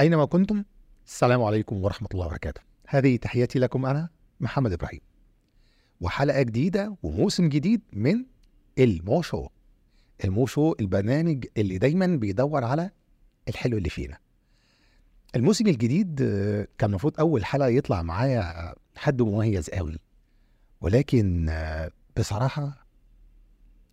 أينما كنتم؟ السلام عليكم ورحمة الله وبركاته. هذه تحياتي لكم أنا محمد إبراهيم. وحلقة جديدة وموسم جديد من المو شو. المو شو البرنامج اللي دايما بيدور على الحلو اللي فينا. الموسم الجديد آه، كان المفروض أول حلقة يطلع معايا حد مميز قوي. ولكن آه، بصراحة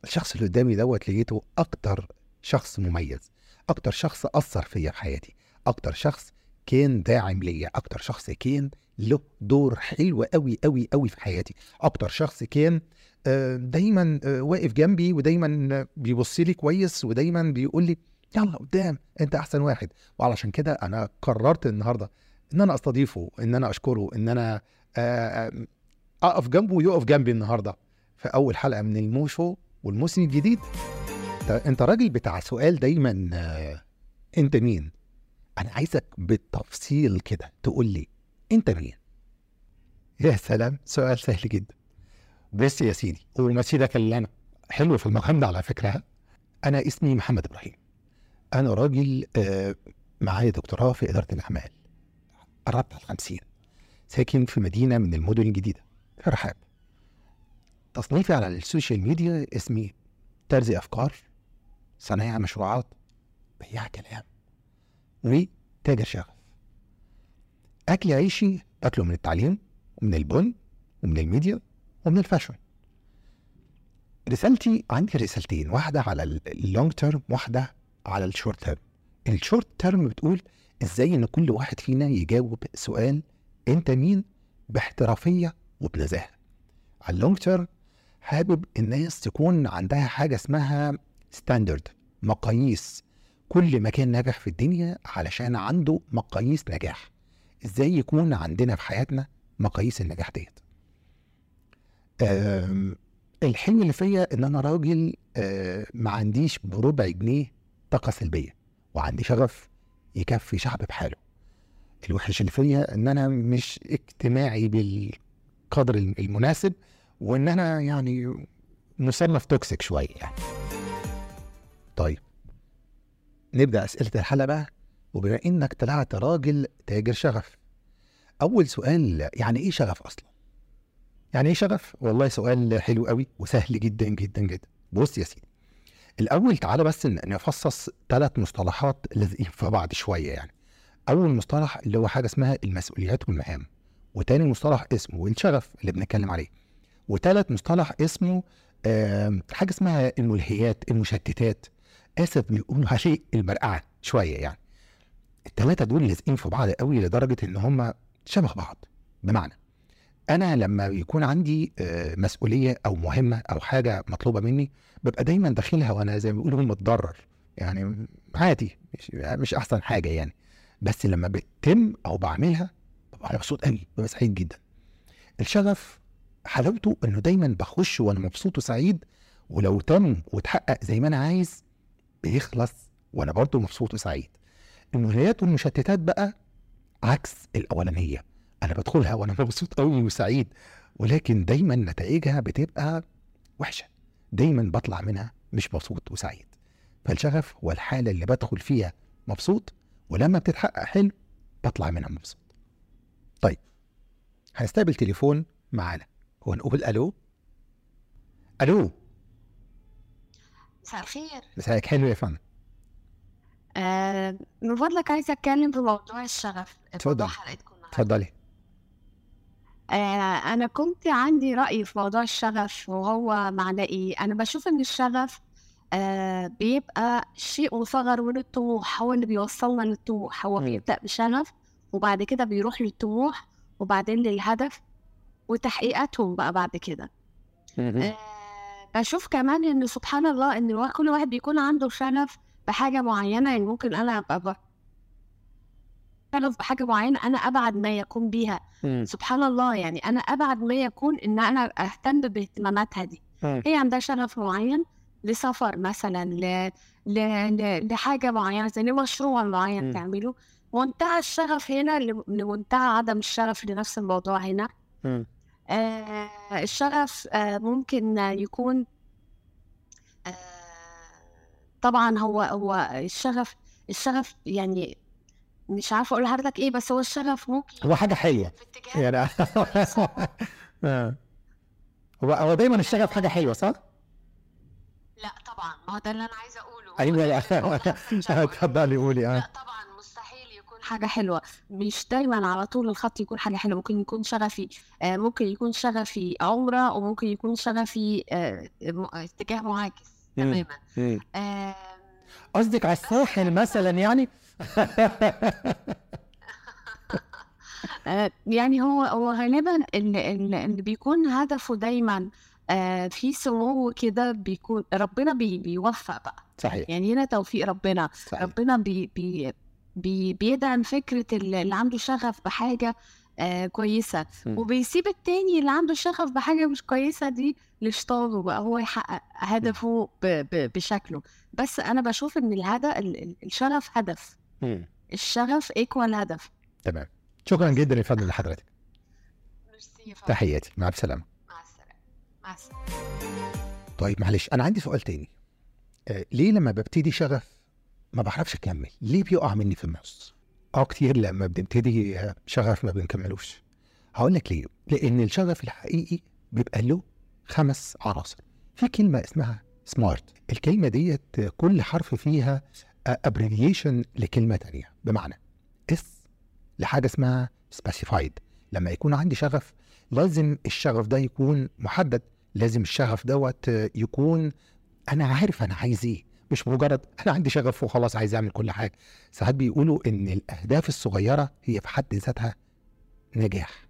الشخص اللي قدامي دوت لقيته أكتر شخص مميز أكتر شخص أثر فيا في حياتي. أكتر شخص كان داعم ليا أكتر شخص كان له دور حلو قوي قوي قوي في حياتي. أكتر شخص كان آه، دايما آه، واقف جنبي ودايما بيبص لي كويس ودايما بيقول لي يلا قدام أنت أحسن واحد. وعلشان كده أنا قررت النهارده إن أنا أستضيفه إن أنا أشكره إن أنا آه، أقف جنبه ويقف جنبي النهارده. في أول حلقة من الموشو والموسم الجديد. انت- راجل بتاع سؤال دايما أنت مين؟ أنا عايزك بالتفصيل كده تقول لي انت مين يا سلام سؤال سهل جدا. بس يا سيدي ومثيلك اللي أنا حلو في المقام ده على فكرة؟ أنا اسمي محمد إبراهيم. أنا راجل آه، معايا دكتوراه في إدارة الأعمال قربت على الخمسين ساكن في مدينة من المدن الجديدة في رحاب. تصنيفي على ال social media اسمي ترزي أفكار صنايع مشروعات بياع كلام. وتاجر شغف. أكل عيشي باكله من التعليم ومن البن ومن الميديا ومن ال fashion. رسالتي عندي رسالتين واحدة على ال long term واحدة على ال short term ال short term بتقول إزاي إن كل واحد فينا يجاوب سؤال أنت مين باحترافية وبنزاهة. على ال long term حابب الناس تكون عندها حاجة اسمها standard مقاييس. كل مكان ناجح في الدنيا علشان عنده مقاييس نجاح. إزاي يكون عندنا في حياتنا مقاييس النجاح ديت؟ الحلم اللي فيا إن أنا راجل آه، ما عنديش بربع جنيه طاقة سلبية وعندي شغف يكفي شعب بحاله. الوحش اللي فيا إن أنا مش اجتماعي بالقدر المناسب وإن أنا يعني مصنف توكسيك شوية يعني. طيب نبدأ أسئلة الحلقة بقى وبما إنك طلعت راجل تاجر شغف. أول سؤال يعني إيه شغف أصلا؟ يعني إيه شغف؟ والله سؤال حلو قوي وسهل جدا جدا جدا. بص يا سيدي الأول تعالى بس نفصص ثلاث مصطلحات لازقين في بعض شوية يعني. أول مصطلح اللي هو حاجة اسمها المسؤوليات والمهام وتاني مصطلح اسمه الشغف اللي بنتكلم عليه وتالت مصطلح اسمه آم، حاجة اسمها الملهيات المشتتات. آسف بيقولوا عليه المرقعه شوية يعني. التلاتة دول لازقين في بعض قوي لدرجة إن هم شبه بعض. بمعنى أنا لما يكون عندي آه، مسؤولية أو مهمة أو حاجة مطلوبة مني ببقى دايما داخلها وأنا زي ما بيقولوا متضرر. يعني عادي مش, مش أحسن حاجة يعني. بس لما بتتم أو بعملها ببقى مبسوط قوي ببقى سعيد جدا. الشغف حلاوته إنه دايما بخش وأنا مبسوط وسعيد ولو تم وتحقق زي ما أنا عايز بيخلص وأنا برضه مبسوط وسعيد. الملهيات والمشتتات بقى عكس الأولانية. أنا بدخلها وأنا مبسوط قوي وسعيد. ولكن دايما نتائجها بتبقى وحشة. دايما بطلع منها مش مبسوط وسعيد. فالشغف هو الحالة اللي بدخل فيها مبسوط ولما بتتحقق حلو بطلع منها مبسوط. طيب هنستقبل تليفون معانا. ونقول ألو؟ ألو؟ مساء الخير. مساءك حلو يا فندم. آه من فضلك عايزة أتكلم في موضوع الشغف. اتفضل. موضوع حلقتكم النهاردة اتفضلي. آه أنا كنت عندي رأي في موضوع الشغف وهو معناه إيه؟ أنا بشوف إن الشغف آه بيبقى شيء مصغر من الطموح. هو اللي بيوصلنا للطموح. هو. بيبدأ بشغف وبعد كده بيروح للطموح وبعدين للهدف وتحقيقاتهم بقى بعد كده. آه، بشوف كمان إن سبحان الله إن كل واحد بيكون عنده شغف بحاجة معينة يعني ممكن أنا أبقى شغف بحاجة معينة أنا أبعد ما يكون بيها مم. سبحان الله يعني أنا أبعد ما يكون إن أنا أهتم باهتماماتها دي مم. هي عندها شغف معين لسفر مثلا ل... ل... ل... لحاجة معينة زي مشروع معين مم. تعمله منتهى الشغف هنا. لمنتهى عدم الشغف لنفس الموضوع هنا. آه الشغف آه ممكن يكون آه طبعا هو هو الشغف الشغف يعني مش عارفة أقول لحضرتك إيه بس هو الشغف ممكن هو حاجة حلوة يعني آه. هو هو دايما الشغف حاجة حلوة صح؟ لا طبعا ما هو ده اللي أنا عايزة أقوله أيوه بقوله. اتفضلي قولي لا آه طبعا حاجة حلوة. مش دايما على طول الخط يكون حاجة حلوة ممكن يكون شغفي. آه، ممكن يكون شغفي عمرة وممكن يكون شغفي آه، اتجاه معاكس. تماما. قصدك على الساحل مثلا يعني؟ آه، يعني هو هو غالبا اللي, اللي اللي بيكون هدفه دايما آه، في سمو كده بيكون ربنا بي بيوفق بقى. صحيح. يعني هنا توفيق ربنا. صحيح. ربنا بي بي بي بيدعم فكرة اللي اللي عنده شغف بحاجة آه كويسة. مم. وبيسيب التاني اللي عنده شغف بحاجة مش كويسة دي لشطاره بقى هو يحقق هدفه ب ب بشكله. بس أنا بشوف إن الهدف ال- ال- الشغف هدف. مم. الشغف ايكوال هدف. تمام. شكرا جدا يا فندم لحضرتك. تحياتي. مع السلامة. مع السلامة. مع السلامة. طيب معلش أنا عندي سؤال تاني. آه ليه لما ببتدي شغف ما بعرفش أكمل. ليه بيقع مني في النص آه كتير لما بنبتدي شغف ما بنكملوش. هقول لك ليه. لأن الشغف الحقيقي بيبقى له خمس عناصر. في كلمة اسمها SMART الكلمة ديت كل حرف فيها abbreviation لكلمة تانية. بمعنى S لحاجة اسمها specified لما يكون عندي شغف لازم الشغف ده يكون محدد. لازم الشغف دوت يكون أنا عارف أنا عايز إيه. مش مجرد أنا عندي شغف وخلاص عايز أعمل كل حاجة. ساعات بيقولوا إن الأهداف الصغيرة هي في حد ذاتها نجاح.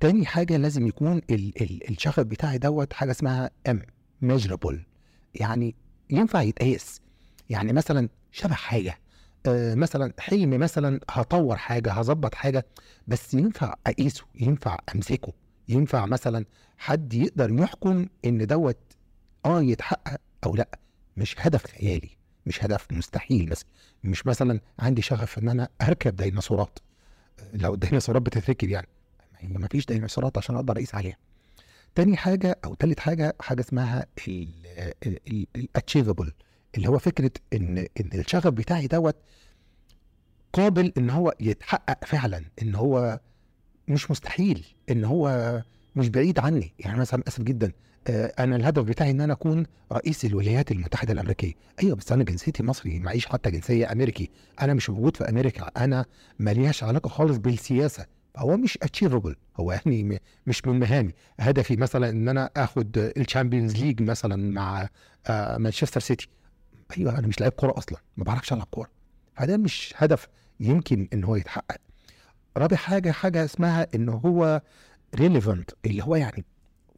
تاني حاجة لازم يكون ال ال الشغف بتاعي دوت حاجة اسمها M measurable يعني ينفع يتقاس. يعني مثلا شبه حاجة آه مثلا حلم مثلا هطور حاجة هظبط حاجة بس ينفع أقيسه ينفع أمسكه ينفع مثلا حد يقدر يحكم إن دوت آه يتحقق أو لأ. مش هدف خيالي مش هدف مستحيل مثلا مش مثلا عندي شغف إن أنا أركب ديناصورات. لو الديناصورات بتتركب يعني ما فيش ديناصورات عشان أقدر أقيس عليها. تاني حاجة أو تالت حاجة حاجة اسمها الاتشيفبل اللي هو فكرة إن إن الشغف بتاعي دوت قابل إن هو يتحقق فعلا إن هو مش مستحيل إن هو مش بعيد عني. يعني مثلا آسف جدا أنا الهدف بتاعي إن أنا أكون رئيس الولايات المتحدة الأمريكية. أيوه بس أنا جنسيتي مصري معيش حتى جنسية أمريكي. أنا مش موجود في أمريكا أنا ماليش علاقة خالص بالسياسة. فهو مش achievable هو يعني مش من مهامي. هدفي مثلا إن أنا آخد ال Champions League مثلا مع آه، مانشستر سيتي أيوه أنا مش لعيب كورة أصلا ما بعرفش ألعب كورة. فده مش هدف يمكن إن هو يتحقق. رابع حاجة حاجة اسمها إن هو relevant اللي هو يعني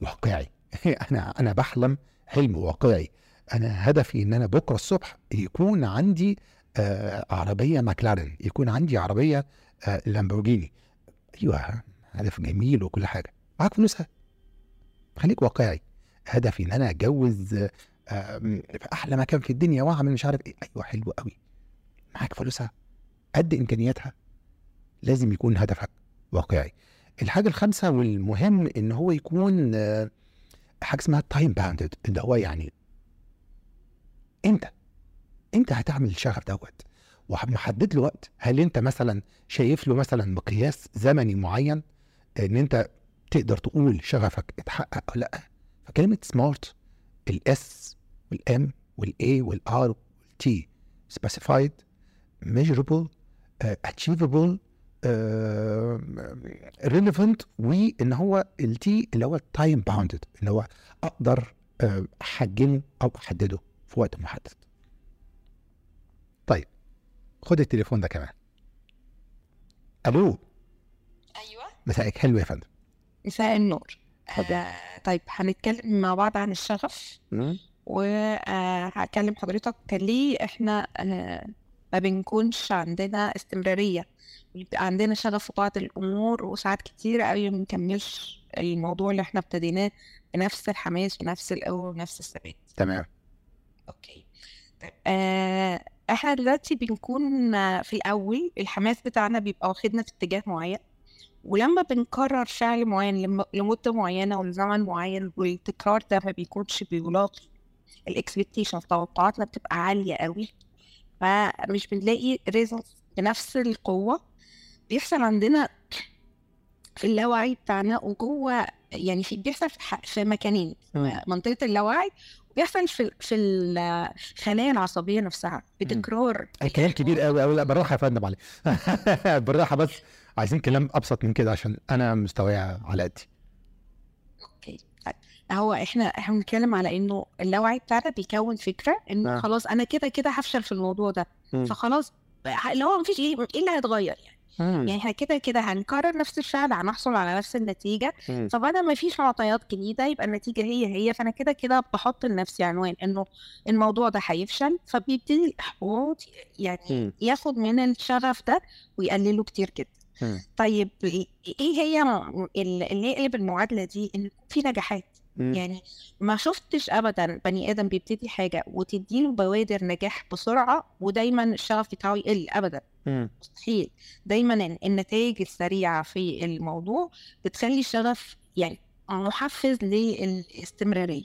واقعي. أنا أنا بحلم حلم واقعي. أنا هدفي إن أنا بكرة الصبح يكون عندي آه عربية ماكلارين يكون عندي عربية آه لامبورجيني. أيوه هدف جميل وكل حاجة. معاك فلوسها؟ خليك واقعي. هدفي إن أنا أتجوز آه، في أحلى مكان في الدنيا وأعمل مش عارف إيه. أيوه حلو قوي معاك فلوسها؟ قد إمكانياتها؟ لازم يكون هدفك واقعي. الحاجة الخامسة والمهم إن هو يكون آه، حاجة اسمها time bounded اللي هو يعني إمتى؟ إمتى هتعمل الشغف دوت؟ ومحدد له وقت. هل أنت مثلا شايف له مثلا مقياس زمني معين؟ إن أنت تقدر تقول شغفك اتحقق أو لأ؟ فكلمة سمارت الاس والام والاي والار والتي specified uh, achievable relevant وان هو ال T اللي هو time bounded اللي هو أقدر آه، أحجمه أو أحدده في وقت محدد. طيب خد التليفون ده كمان. ألو؟ أيوه. مساءك. حلو يا فندم. مساء النور. آه طيب هنتكلم مع بعض عن الشغف. وهكلم حضرتك. ليه إحنا آه ما بنكونش عندنا استمرارية. بيبقى عندنا شغف في بعض الأمور وساعات كتير قوي ما بنكملش الموضوع اللي إحنا ابتديناه بنفس الحماس ونفس القوة ونفس الثبات. تمام. أوكي. طيب آه إحنا دلوقتي بنكون في الأول الحماس بتاعنا بيبقى واخدنا في اتجاه معين ولما بنكرر فعل معين لم- لمدة معينة ولزمن معين والتكرار ده ما بيكونش بيلاقي ال expectation توقعاتنا بتبقى عالية قوي فمش بنلاقي results بنفس القوة. بيحصل عندنا في اللاوعي بتاعنا وجوه يعني في بيحصل في, في مكانين. منطقة اللاوعي وبيحصل في في الخلايا العصبية نفسها بتكرار. الكلام كبير قوي قوي لا بالراحة يا فندم علي. بالراحة بس. عايزين كلام أبسط من كده عشان أنا مستواي على قدي هو إحنا إحنا بنتكلم على إنه اللاوعي بتاعنا بيكون فكرة انه آه. خلاص أنا كده كده هفشل في الموضوع ده مم. فخلاص اللي هو مفيش إيه إيه اللي هيتغير يعني يعني إحنا كده كده هنكرر نفس الفعل هنحصل على نفس النتيجة مم. فبدل ما فيش معطيات جديدة يبقى النتيجة هي هي فأنا كده كده بحط لنفسي عنوان إنه الموضوع ده هيفشل فبيبتدي الاحباط يعني مم. ياخد من الشغف ده ويقلله كتير جدا مم. طيب إيه هي م- ال- اللي يقلب المعادلة دي إن في نجاحات مم. يعني ما شفتش ابدا بني آدم بيبتدي حاجة وتديله بوادر نجاح بسرعة ودايما الشغف بتاعه يقل ابدا مم. مستحيل دايما ال- النتائج السريعة في الموضوع بتخلي الشغف يعني محفز للاستمرارية.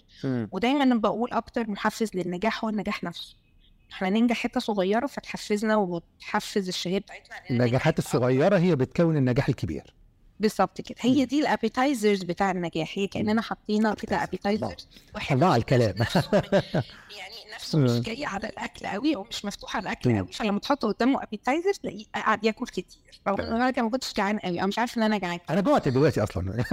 ودايما بقول أكتر محفز للنجاح هو النجاح نفسه إحنا ننجح حتة صغيرة فتحفزنا وتحفز الشهية بتاعتنا النجاحات. الصغيرة هي بتكون النجاح الكبير بالظبط كده. هي. دي ال appetizers بتاع النجاح هي كأننا حاطينها كده. ابيتايزرز الله على الكلام. يعني نفسه مش جاي على الأكل قوي أو مش مفتوح على الأكل. قوي فلما تحط قدامه appetizer تلاقيه قاعد ياكل كتير. رغم. ان أنا ما كنتش جعان قوي أنا مش عارف إن أنا جعان. أنا جوعت دلوقتي أصلا.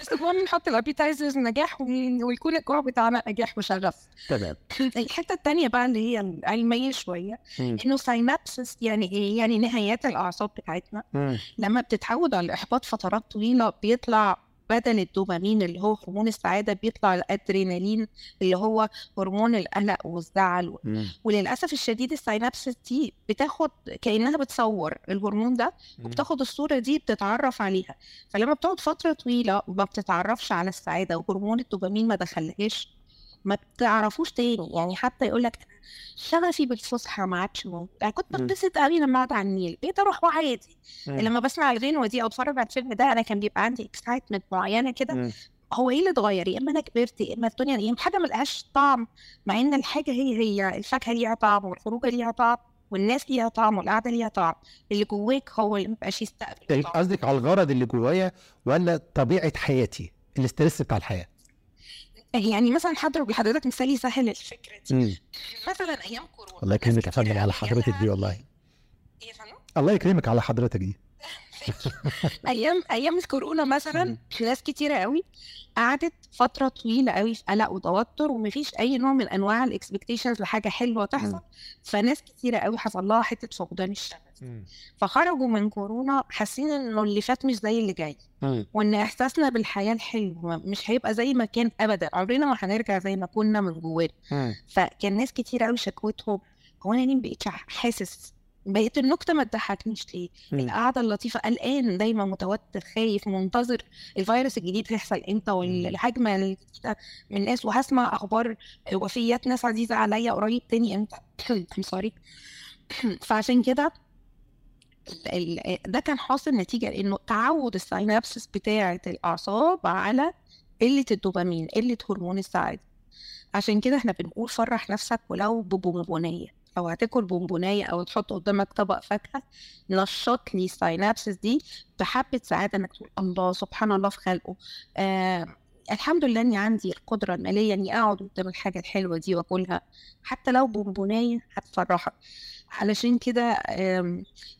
بس المهم نحط ال appetizers نجاح وي- ويكون الجوع بتاعنا نجاح وشغف تمام. الحتة الثانية بقى اللي هي العلمية شوية. إنه synapses يعني إيه؟ يعني نهايات الأعصاب بتاعتنا. لما بتتعود على الإحباط فترات طويلة بيطلع بدل الدوبامين اللي هو هرمون السعادة بيطلع الأدرينالين اللي هو هرمون القلق والزعل. مم. وللأسف الشديد ال synapses دي بتاخد كأنها بتصور الهرمون ده وبتاخد الصورة دي بتتعرف عليها. فلما بتقعد فترة طويلة ما بتتعرفش على السعادة وهرمون الدوبامين ما دخلهاش. ما بتعرفوش تاني يعني حتى يقول لك شغفي بالفسحة ما عادش موجود أنا كنت. بتبسط قوي لما أقعد على النيل بقيت أروح وعادي مم. لما بسمع الغنوه دي أو اتفرج على الفيلم ده أنا كان بيبقى عندي اكسايتمنت معينة كده. هو إيه اللي اتغير يا إما أنا كبرت يا إما الدنيا يا إما حاجة ملهاش طعم مع إن الحاجة هي هي الفاكهة ليها طعم والخروجة ليها طعم والناس ليها طعم والقعدة ليها طعم اللي جواك هو اللي مبقاش يستقبل الطعم. قصدك على الغرض اللي جوايا ولا طبيعة حياتي ال stress بتاع الحياة يعني مثلا هضرب لحضرتك مثال يسهل الفكرة دي. مثلا أيام كورونا الله يكرمك يا فندم على قوي حضرتك دي والله إيه؟ الله يكرمك على حضرتك دي أيام أيام الكورونا مثلا مم. ناس كتيرة قوي قعدت فترة طويلة قوي في قلق وتوتر ومفيش أي نوع من أنواع ال expectations لحاجة حلوة تحصل. فناس كتيرة قوي حصل لها حتة فقدان الشغف فخرجوا من كورونا حاسين إنه اللي فات مش زي اللي جاي. وإن إحساسنا بالحياة الحلو مش هيبقى زي ما كان ابدا عمرنا ما هنرجع زي ما كنا من جوانا. فكان ناس كتير قوي شكوتهم هو أنا ليه مبقتش حاسس بقيت النكتة ما تضحكنيش ليه. القعدة اللطيفة قلقان دايما متوتر خايف منتظر الفيروس الجديد هيحصل إمتى والهجمه الجديده من الناس. وهسمع أخبار وفيات ناس عزيزة عليا قريب تاني إمتى؟ sorry فعشان كده ده كان حاصل نتيجة لإنه تعود ال synapses بتاعة الأعصاب على قلة الدوبامين قلة هرمون السعادة. عشان كده إحنا بنقول فرح نفسك ولو ببونبونيه أو هتاكل بونبونيه أو تحط قدامك طبق فاكهة نشط لي ال synapses دي بحبة سعادة إنك تقول الله سبحان الله في خلقه. آه الحمد لله إني عندي القدرة المالية إني أقعد قدام الحاجة الحلوة دي وأكلها. حتى لو بونبونيه هتفرحك. علشان كده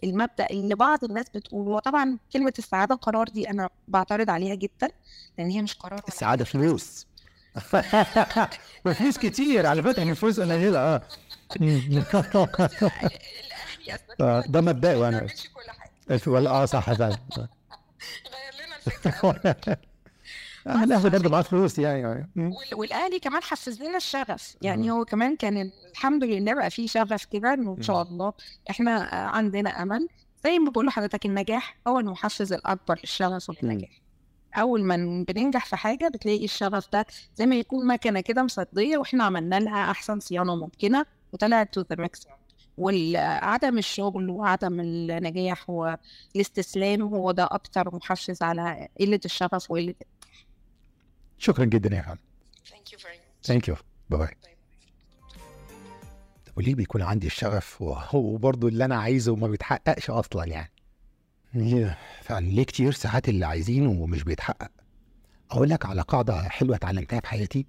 المبدأ اللي بعض الناس بتقول وطبعا كلمة السعادة قرار دي أنا بعترض عليها جدا لأن هي مش قرار السعادة فلوس. وفلوس كتير على فكرة يعني فلوس قليلة آه. آه، ده مبدئي وأنا بنعملش كل حاجة. ولا آه صح فعلا. غير لنا الفكرة لا هو برضه معاه فلوس يعني. وال- والأهلي كمان حفز لنا الشغف. يعني هو كمان كان ال- الحمد لله بقى فيه شغف كده إنه إن شاء الله إحنا آه، عندنا أمل. زي ما بقول لحضرتك النجاح هو المحفز الأكبر للشغف وللنجاح أول ما بننجح في حاجة بتلاقي الشغف ده زي ما يكون مكنة كده مصدية وإحنا عملنا لها أحسن صيانة ممكنة. وطلعت to the maximum وعدم الشغل وعدم النجاح والاستسلام هو ده أكتر محفز على قلة الشغف وقلة شكرا جدا يا فندم. Thank you very much. thank you bye bye وليه بيكون عندي الشغف؟ وهو برضه اللي أنا عايزه وما بيتحققش أصلا يعني. ليه- فعلا ليه كتير ساعات اللي عايزينه ومش بيتحقق؟ أقول لك على قاعدة حلوة اتعلمتها في حياتي.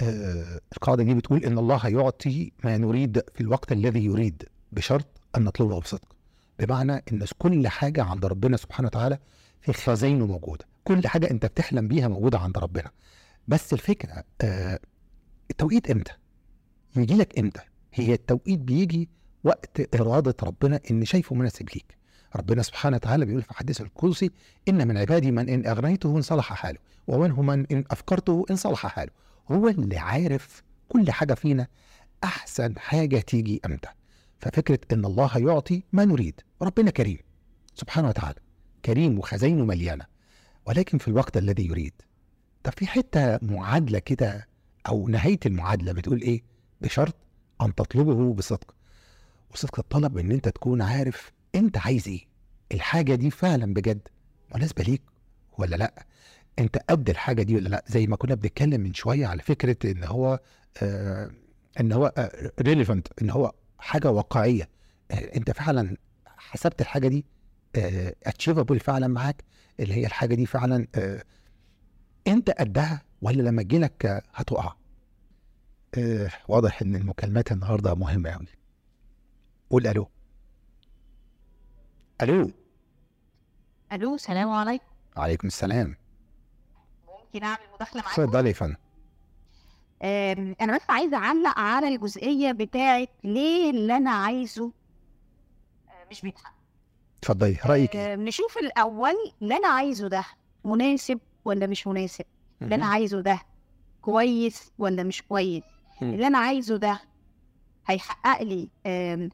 آه القاعدة دي بتقول إن الله يعطي ما نريد في الوقت الذي يريد بشرط أن نطلبه بصدق. بمعنى إن كل حاجة عند ربنا سبحانه وتعالى في خزاينه موجودة. كل حاجة أنت بتحلم بيها موجودة عند ربنا. بس الفكرة آه التوقيت إمتى؟ يجي لك إمتى؟ هي التوقيت بيجي وقت إرادة ربنا إن شايفه مناسب ليك. ربنا سبحانه وتعالى بيقول في حديث القدسي إن من عبادي من إن أغنيته إنصلح حاله ومنهم من إن أفكرته إنصلح حاله. هو اللي عارف كل حاجة فينا أحسن حاجة تيجي أمتى. ففكرة إن الله يعطي ما نريد ربنا كريم سبحانه وتعالى كريم وخزاينه مليانة. ولكن في الوقت الذي يريد طب في حتة معادلة كده أو نهاية المعادلة بتقول إيه؟ بشرط أن تطلبه بصدق. وصدق الطلب إن أنت تكون عارف أنت عايز إيه. الحاجة دي فعلا بجد مناسبة ليك ولا لأ؟ انت قد الحاجة دي ولا لا؟ زي ما كنا بنتكلم من شوية على فكرة إن هو آه إن هو ريليفنت إن هو حاجة واقعية. آه أنت فعلا حسبت الحاجة دي اتشيفبل فعلا معاك اللي هي الحاجة دي فعلا آه أنت قدها ولا لما تجيلك آه، هتقع؟ آه واضح إن المكالمات النهارده مهمة قوي قول ألو. ألو. ألو سلام عليكم. عليكم السلام. ممكن أعمل مداخلة معاكم؟ اتفضلي يا فندم. أنا بس عايزة أعلق على الجزئية بتاعه ليه اللي أنا عايزه. آه، مش بيتحقق اتفضلي رأيك آه، نشوف الأول اللي أنا عايزه ده مناسب ولا مش مناسب. اللي أنا عايزه ده كويس ولا مش كويس. اللي أنا عايزه ده هيحقق لي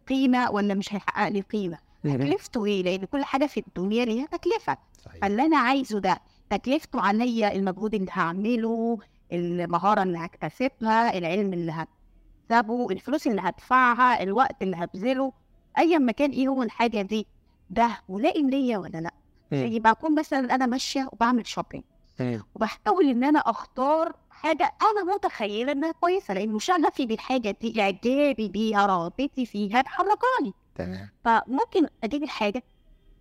قيمة ولا مش هيحقق لي قيمة. تكلفته إيه؟ لأن كل حاجة في الدنيا ليها تكلفة. صحيح. فاللي أنا عايزه ده تكلفته عليا المجهود اللي هعمله المهارة اللي هكتسبها العلم اللي هكتسبه الفلوس اللي هدفعها الوقت اللي هبذله ايا ما كان إيه هو الحاجة دي ده ملائم ليا ولا لأ مم. يبقى أكون مثلا أنا ماشية وبعمل شوبينج. وبحاول إن أنا أختار حاجة أنا متخيلة إنها كويسة لأن شغفي بالحاجة دي إعجابي بيها رغبتي فيها محركاني تمام فممكن أجيب الحاجة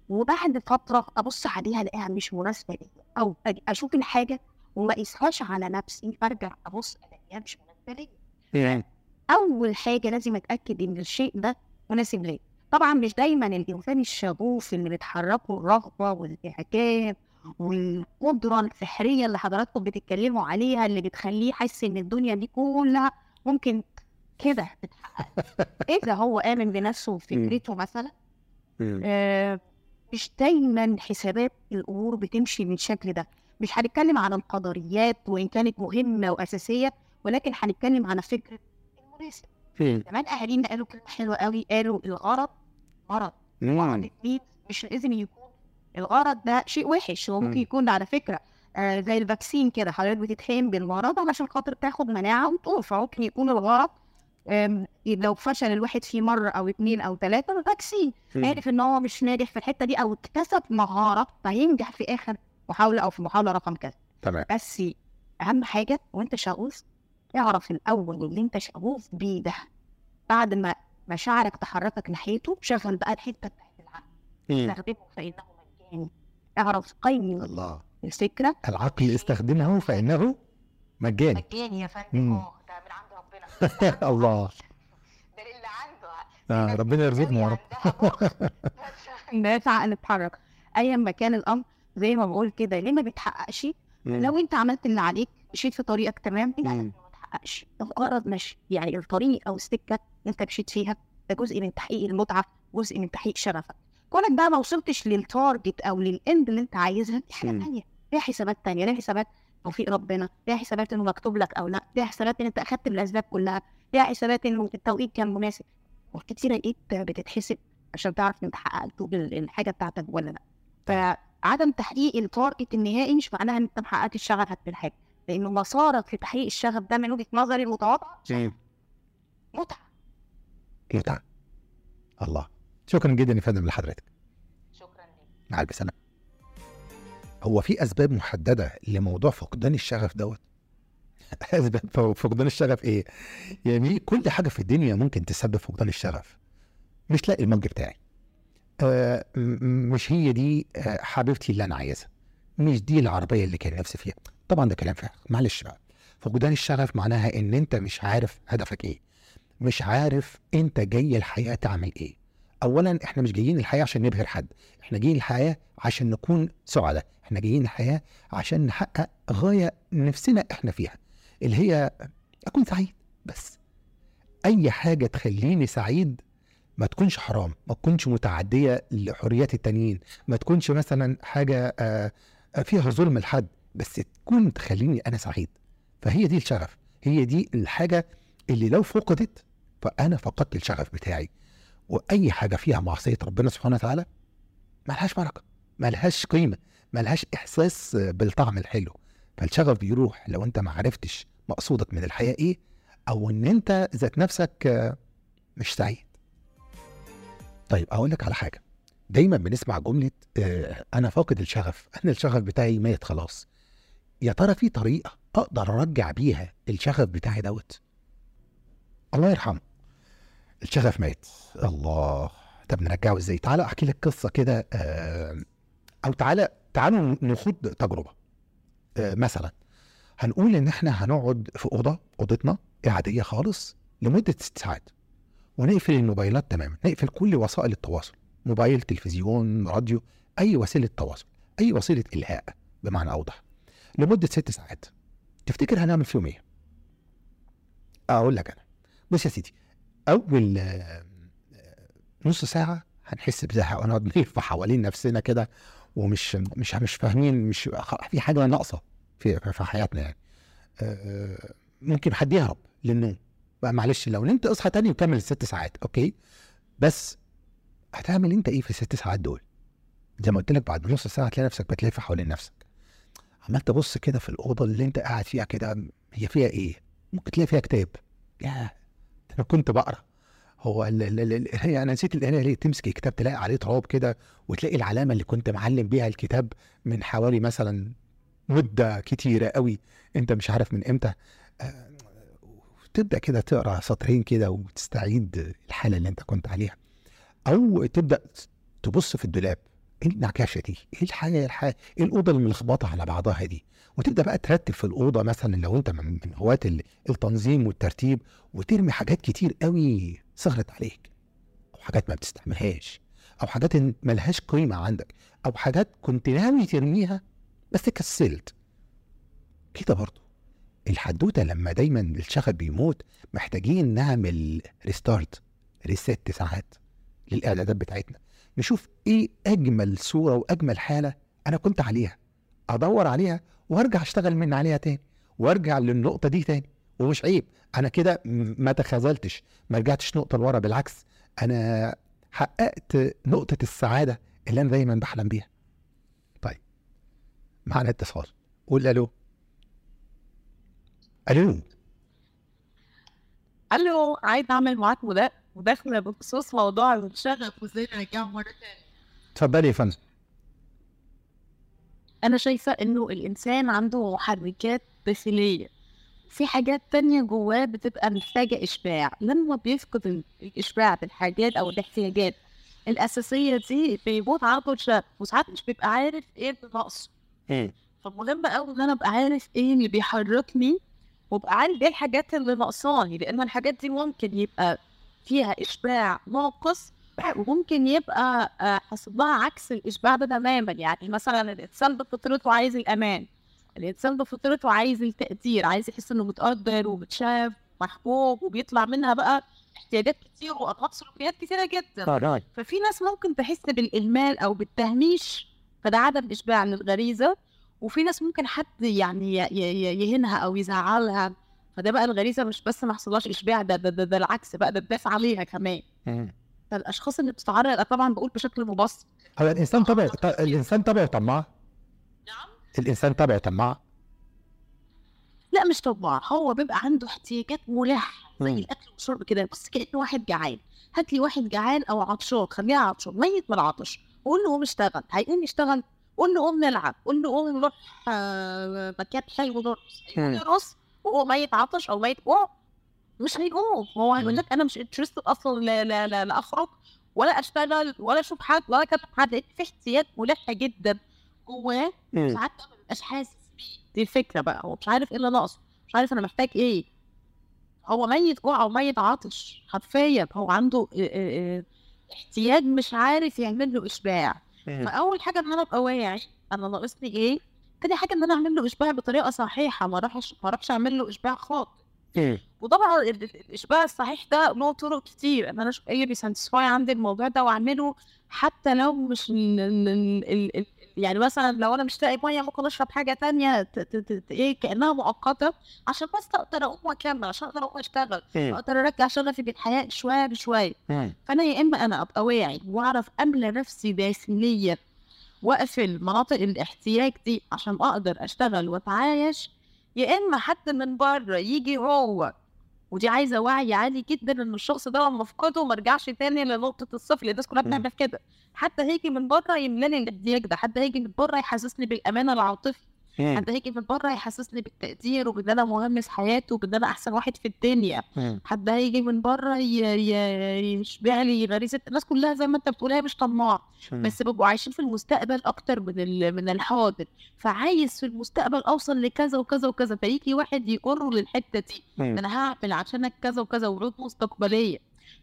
وبعد فترة أبص عليها الاقيها مش مناسبة ليا أو أشوف الحاجة وما أقيسهاش على نفسي فارجع أبص ألاقيها مش مناسبة ليا. أول حاجة لازم أتأكد إن الشيء ده مناسب ليا طبعا مش دايما الإنسان الشغوف اللي بتحركه الرغبه والإعجاب والقدرة السحرية اللي حضراتكم بتتكلموا عليها اللي بتخليه يحس إن الدنيا دي كلها ممكن كده تتحقق إذا هو آمن بنفسه وفكرته مثلا. آه، مش دايما حسابات الأمور بتمشي بالشكل ده مش هنتكلم عن القدريات وإن كانت مهمة وأساسية ولكن هنتكلم عن فكرة المناسب. كمان أهالينا قالوا كلمة حلوة قوي قالوا الغرض مرض. الاثنين مش لازم يكون الغرض ده شيء وحش هو مم. ممكن يكون على فكرة آه زي الفاكسين كده حضرتك بتتحقن بالمرض علشان خاطر تاخد مناعة وتقول فممكن يكون الغرض لو فشل الواحد فيه مرة أو اتنين أو ثلاثة الفاكسين مم. عارف إن هو مش ناجح في الحتة دي أو اكتسب مهاره فهينجح في آخر محاولة أو في محاولة رقم كذا. تمام. بس أهم حاجة وأنت شغوف اعرف الأول اللي أنت شغوف بيه ده. بعد ما مشاعرك تحركك ناحيته شغل بقى الحتة بتاعت العقل. استخدمه فانه مجاني اعرف قيم الله. الفكرة. العقل استخدمه فإنه مجاني مجاني يا فندم. آه ده من الله. ده اللي عنده آه ربنا يرزقنا يا رب. الناس عقل اتحرك ايا ما كان الأمر زي ما بقول كده ليه ما بيتحققش. لو أنت عملت اللي عليك مشيت في طريقك تمام. لا ما تحققش ده مجرد مشي. يعني الطريق أو السكة اللي أنت مشيت فيها ده جزء من تحقيق المتعة جزء من تحقيق شغفك. كونك بقى ما وصلتش لل target أو لل end اللي أنت عايزها دي حاجة. ثانية ليها حسابات تانية ليها حسابات توفيق ربنا. ليها حسابات إنه مكتوب لك أو لا؟ ليها حسابات إن أنت أخدت بالاسباب كلها؟ ليها حسابات إنه التوقيت كان مناسب؟ وكتيرة إيه بتتحسب عشان تعرف إنت حققت ال- الحاجة بتاعتك ولا لا. فعدم تحقيق التارجت النهائي مش معناها إن أنت ما حققتش شغفك في الحاجة. لأنه مسارك في تحقيق الشغف ده من وجهة نظري المتواضعه. متعة. متعة. الله. شكرا جدا يا فندم لحضرتك. شكرا لك مع ألف سلامة. هو في أسباب محددة لموضوع فقدان الشغف دوت؟ أسباب فقدان الشغف إيه؟ يعني كل حاجة في الدنيا ممكن تسبب فقدان الشغف. مش لاقي المج بتاعي. آه مش هي دي آه حبيبتي اللي أنا عايزها. مش دي العربية اللي كان نفسي فيها. طبعا ده كلام فارغ معلش بقى. فقدان الشغف معناها إن أنت مش عارف هدفك إيه. مش عارف أنت جاي الحياة تعمل إيه. اولا إحنا مش جايين الحياة عشان نبهر حد. إحنا جايين الحياة عشان نكون سعداء. إحنا جايين الحياة عشان نحقق غاية نفسنا إحنا فيها اللي هي أكون سعيد بس. أي حاجة تخليني سعيد ما تكونش حرام ما تكونش متعدية لحريات التانيين ما تكونش مثلا حاجة آه، فيها ظلم لحد بس تكون تخليني أنا سعيد. فهي دي الشغف هي دي الحاجة اللي لو فقدت فأنا فقدت الشغف بتاعي. وأي حاجة فيها معصية ربنا سبحانه وتعالى ملهاش بركة ملهاش قيمة ملهاش إحساس بالطعم الحلو. فالشغف بيروح لو أنت ما عرفتش مقصودك من الحياة إيه أو إن أنت ذات نفسك مش سعيد. طيب أقول لك على حاجة. دايما بنسمع جملة آه، أنا فاقد الشغف أنا الشغف بتاعي ميت خلاص. يا ترى في طريقة أقدر أرجع بيها الشغف بتاعي دوت؟ الله يرحمه. الشغف مات. الله. طب نرجعه إزاي؟ تعالى أحكي لك قصة كده آه، أو تعالى تعالوا نخوض تجربة. آه، مثلا هنقول إن إحنا هنقعد في أوضة أوضتنا عاديه خالص لمدة ست ساعات. ونقفل الموبايلات تماما. نقفل كل وسائل التواصل موبايل تلفزيون راديو أي وسيلة تواصل أي وسيلة إلهاء بمعنى أوضح لمدة ست ساعات. تفتكر هنعمل فيهم إيه؟ أقول لك أنا. بص يا سيدي أول آه، نص ساعة هنحس بزهق ونقعد نلف حوالين نفسنا كده ومش مش مش فاهمين مش في حاجة ناقصة في في حياتنا يعني. آه، ممكن حد يهرب للنوم. بقى معلش لو نمت اصحى تاني وكمل الست ساعات أوكي؟ بس هتعمل أنت إيه في الست ساعات دول؟ زي ما قلت لك بعد نص ساعة هتلاقي نفسك بتلف حوالين نفسك. عمال تبص كده في الأوضة اللي أنت قاعد فيها كده هي فيها إيه؟ ممكن تلاقي فيها كتاب. يا ده أنا كنت بقرا. هو ال- أنا نسيت القرايه ليه تمسك الكتاب تلاقي عليه تراب كده وتلاقي العلامة اللي كنت معلم بيها الكتاب من حوالي مثلا مدة كتيرة قوي أنت مش عارف من إمتى. آه، تبدأ كده تقرأ سطرين كده وتستعيد الحالة اللي أنت كنت عليها. أو تبدأ تبص في الدولاب. إيه النعكشه دي؟ إيه الحاجة الحاجة إيه الاوضه الملخبطه على بعضها دي؟ وتبدأ بقى ترتب في الأوضة مثلا لو أنت من ال- التنظيم والترتيب وترمي حاجات كتير قوي صغرت عليك أو حاجات ما بتستعملهاش أو حاجات ملهاش قيمة عندك أو حاجات كنت ناوي ترميها بس كسلت كده برضه الحدوتة لما دايما الشغف بيموت محتاجين نعمل ريستارت ريست ساعات للإعدادات بتاعتنا نشوف إيه أجمل صورة وأجمل حالة أنا كنت عليها. أدور عليها وأرجع أشتغل من عليها تاني وأرجع للنقطة دي تاني. ومش عيب أنا كده ما تخاذلتش ما رجعتش نقطة لورا بالعكس أنا حققت نقطة السعادة اللي أنا دايما بحلم بيها. طيب معنا اتصال. قول ألو. ألو. ألو عايز أعمل معاك مدا- مداخله بخصوص موضوع الشغف وازاي نرجعه مرة تانية. اتفضلي يا فندم. أنا شايفة إنه الإنسان عنده محركات داخلية. في حاجات تانية جواه بتبقى محتاجة إشباع. لما بيفقد ال- الإشباع بالحاجات أو الاحتياجات الأساسية دي بيموت عنده الشغف وساعات مش بيبقى عارف إيه اللي ناقصه. فمهم قوي إن أنا أبقى عارف إيه اللي بيحركني وأبقى عارف إيه الحاجات اللي ناقصاني لأن الحاجات دي ممكن يبقى فيها إشباع ناقص وممكن يبقى آه، حصل لها عكس الإشباع ده تماما. يعني مثلا الإنسان بفطرته عايز الأمان الإنسان بفطرته عايز التقدير عايز يحس إنه متقدر ومتشاف محبوب وبيطلع منها بقى احتياجات كتير وأنماط سلوكيات كتيرة جدا. ففي ناس ممكن تحس بالإهمال أو بالتهميش فده عدم إشباع للغريزة وفي ناس ممكن حد يعني يهينها أو يزعلها. فده بقى الغريزة مش بس ما حصلهاش إشباع ده ده, ده, ده العكس بقى ده الدافع عليها كمان. فالأشخاص اللي بتتعرض طبعا بقول بشكل مبسط. هو الإنسان طبيعي ط- الإنسان طبيعي طماع نعم. الإنسان طبيعي طماع لا مش طباع هو بيبقى عنده احتياجات ملحة زي. الأكل والشرب كده. بص كانه واحد جعان. هات لي واحد جعان أو عطشان خليه عطشان ميت من العطش. قول له قوم اشتغل. هيقوم يشتغل. قول له قوم نلعب. قول له قوم نروح آه، مكان حلو نرقص هيقوم مم. يرقص وهو ميت عطش أو ميت جوع مش هيقوم. هو هيقول لك أنا مش interested أصلا لا لا لا, لا اخرج ولا أشتغل ولا أشوف حد ولا أكلم حد لأن في احتياج ملح جدا. جواه. ساعات ما بيبقاش حاسس بيه. دي الفكرة بقى. هو مش عارف إيه اللي ناقصه. مش عارف أنا محتاج إيه. هو ميت جوع أو ميت عطش حرفيا هو عنده احتياج مش عارف يعمل له إشباع. فأول حاجة إن أنا أبقى واعي أنا ناقصني إيه. تاني حاجة إن أنا أعمل له إشباع بطريقة صحيحة ما أروحش ما أروحش أعمل له إشباع خاطئ مم. وطبعا ال- ال- الإشباع الصحيح ده له طرق كتير إن أنا أشوف إيه بيسانتسفاي عندي الموضوع ده وأعمله حتى لو مش ال ال ال يعني مثلا لو أنا مش لاقي مية ممكن أشرب حاجة تانية ت- ت- ت- ت- إيه كأنها مؤقتة عشان بس أقدر أقوم وأكمل عشان أقدر أقوم أشتغل مم. أقدر أرجع شغفي بالحياة شوية بشوية مم. فأنا يا إما أنا أبقى واعي وأعرف أملى نفسي داخليا واقفل مناطق الاحتياج دي عشان أقدر اشتغل واتعايش يا اما حد من بره يجي هو. ودي عايزة وعي عالي جدا إن الشخص ده لما أفقده ما أرجعش تاني لنقطة الصفر. الناس كلها. بتعمل كده. حد هيجي من بره يملاني الاحتياج ده. حد هيجي من بره يحسسني بالأمان العاطفي. مم. حد هيجي من بره يحسسني بالتقدير وبإن أنا مهم في حياته وبإن أنا أحسن واحد في الدنيا مم. حد هيجي من بره يشبع لي غريزة الناس كلها زي ما أنت بتقول هي مش طماع بس بيبقوا عايشين في المستقبل أكتر من من الحاضر فعايز في المستقبل أوصل لكذا وكذا وكذا فيجي واحد يجره للحتة دي مم. أنا هعمل عشانك كذا وكذا وعود مستقبلية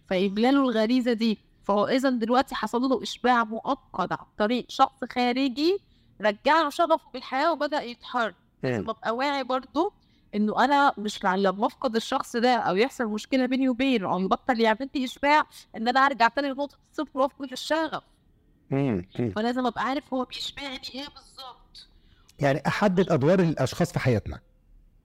فيملى له الغريزة دي فهو اذا دلوقتي حصل له إشباع مؤقت عن طريق شخص خارجي رجع له شغفه بالحياة وبدأ يتحرك. ببقى واعي برضو إنه أنا مش لما أفقد الشخص ده أو يحصل مشكلة بيني وبينه أو يبطل يعمل لي إشباع إن أنا أرجع تاني لنقطة الصفر وأفقد الشغف. فلازم أبقى عارف هو بيشبعني إيه بالظبط يعني أحدد أدوار الأشخاص في حياتنا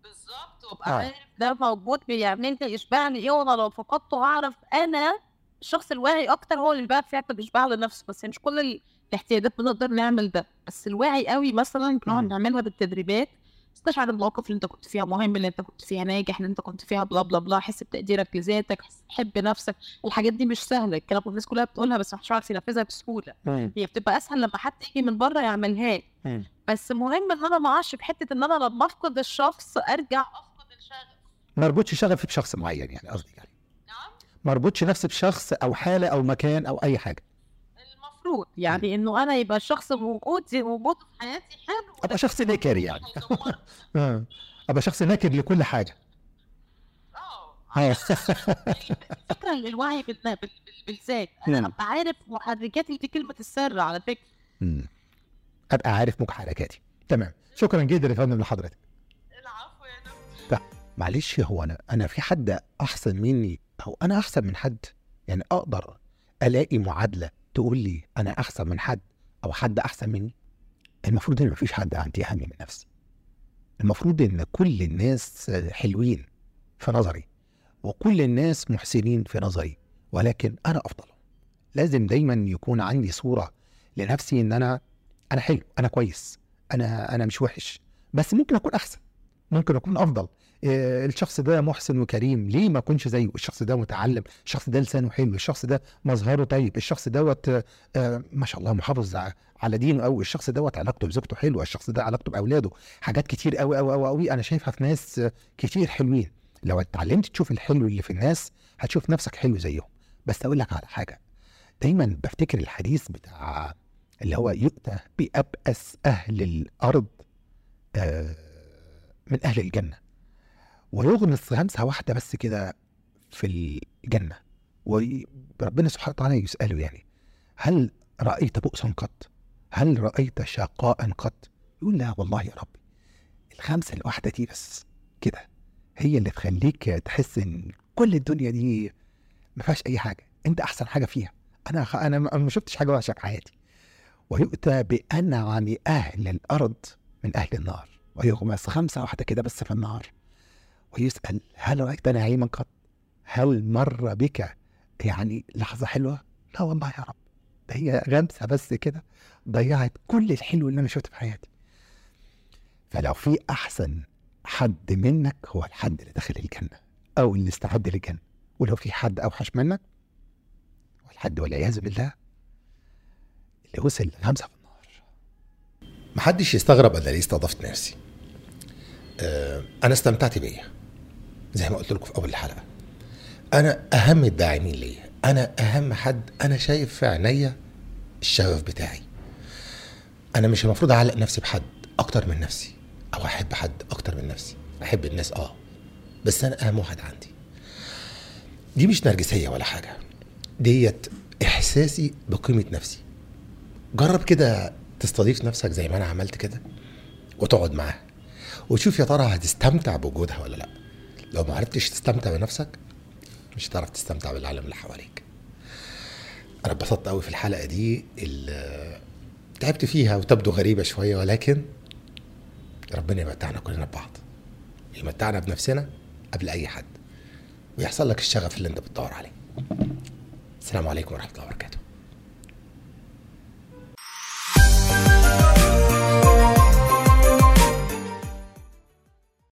بالظبط وأبقى آه. عارف ده موجود بيعمل لي يشبعني إيه وأنا لو فقدته أعرف أنا الشخص الواعي أكتر هو اللي بقى بيعمل اشباع لنفسه بس مش كل ال- الاحتياجات بنقدر نعمل ده بس الواعي قوي مثلا بنقعد. نعملها بالتدريبات استشعر المواقف اللي انت كنت فيها مهم اللي انت كنت فيها ناجح اللي انت كنت فيها بلا بلا بلا حس بتقديرك لذاتك حس- حب نفسك الحاجات دي مش سهلة الكلام الناس كلها بتقولها بس مش عارف ينفذها بسهولة. هي بتبقى أسهل لما حد يجي من بره يعملها مم. بس مهم إن أنا ما أقعش في حتة إن أنا لما أفقد الشخص أرجع أفقد الشغف ما أربطش شغفي بشخص معين يعني قصدي يعني ما اربطش نفسي بشخص أو حالة أو مكان أو أي حاجة. المفروض يعني إنه أنا يبقى الشخص موجود زي وجوده في حياتي حلو. أبقى شخص نكر يعني. آه. أبقى شخص ناكر لكل حاجة. آه. آه. الفكرة الوعي بال- بال- بال- بالذات. نعم. أنا أبقى عارف محركاتي دي كلمة السر على فكرة. مم. أبقى عارف محركاتي. تمام. شكرا جدا يا فندم لحضرتك. العفو يا دكتور. معلش هو أنا أنا في حد أحسن مني أو أنا أحسن من حد؟ يعني أقدر ألاقي معادلة تقول لي أنا أحسن من حد أو حد أحسن مني؟ المفروض إن مفيش حد عندي أهم من نفسي. المفروض إن كل الناس حلوين في نظري وكل الناس محسنين في نظري ولكن أنا أفضل. لازم دايما يكون عندي صورة لنفسي إن أنا أنا حلو أنا كويس أنا أنا مش وحش بس ممكن أكون أحسن ممكن أكون أفضل. إيه، الشخص ده محسن وكريم. ليه ما اكونش زيه؟ الشخص ده متعلم الشخص ده لسانه حلو الشخص ده مظهره طيب الشخص دوت آه، آه، ما شاء الله محافظ على دينه قوي الشخص دوت علاقته بزوجته حلوة الشخص ده علاقته بأولاده حاجات كتير قوي قوي قوي قوي. أنا شايفها في ناس آه، كتير حلوين. لو اتعلمت تشوف الحلو اللي في الناس هتشوف نفسك حلو زيهم. بس أقول لك على حاجة. دايما بفتكر الحديث بتاع اللي هو يؤتى بأبأس أهل الأرض آه، من أهل الجنة. ويغمس غمسة واحدة بس كده في الجنة. وربنا سبحانه وتعالى يسأله يعني هل رأيت بؤسا قط؟ هل رأيت شقاء قط؟ يقول لا والله يا ربي. الخمسة الواحدة دي بس كده هي اللي تخليك تحس إن كل الدنيا دي ما فيهاش أي حاجة. أنت أحسن حاجة فيها. أنا خ... أنا ما شفتش حاجة وحشة في حياتي. ويؤتى بأنعم أهل الأرض من أهل النار. ويغمس خمسة واحدة كده بس في النار. ويسأل هل رأيت نعيما قط؟ هل مر بك؟ يعني لحظة حلوة؟ لا والله يا رب. ده هي غمسة بس كده ضيعت كل الحلو اللي أنا شفته في حياتي. فلو في أحسن حد منك هو الحد اللي دخل الجنة أو اللي استعد للجنة. ولو في حد أوحش منك هو الحد والعياذ بالله اللي وصل لغمسة في النار. محدش يستغرب أنا ليه استضفت نفسي. آه، أنا استمتعت بيا. زي ما قلت لكم في أول الحلقة. أنا أهم الداعمين ليا. أنا أهم حد. أنا شايف في عينيا الشغف بتاعي. أنا مش المفروض أعلق نفسي بحد أكتر من نفسي أو أحب حد أكتر من نفسي. أحب الناس آه. بس أنا أهم واحد عندي. دي مش نرجسية ولا حاجة. ديت إحساسي بقيمة نفسي. جرب كده تستضيف نفسك زي ما أنا عملت كده وتقعد معاها. وتشوف يا ترى هتستمتع بوجودها ولا لأ. لو ما عرفتش تستمتع بنفسك مش هتعرف تستمتع بالعالم اللي حواليك. أنا اتبسطت قوي في الحلقة دي اللي تعبت فيها وتبدو غريبة شوية ولكن ربنا يمتعنا كلنا ببعض. يمتعنا بنفسنا قبل أي حد ويحصل لك الشغف اللي أنت بتدور عليه. السلام عليكم ورحمة الله وبركاته.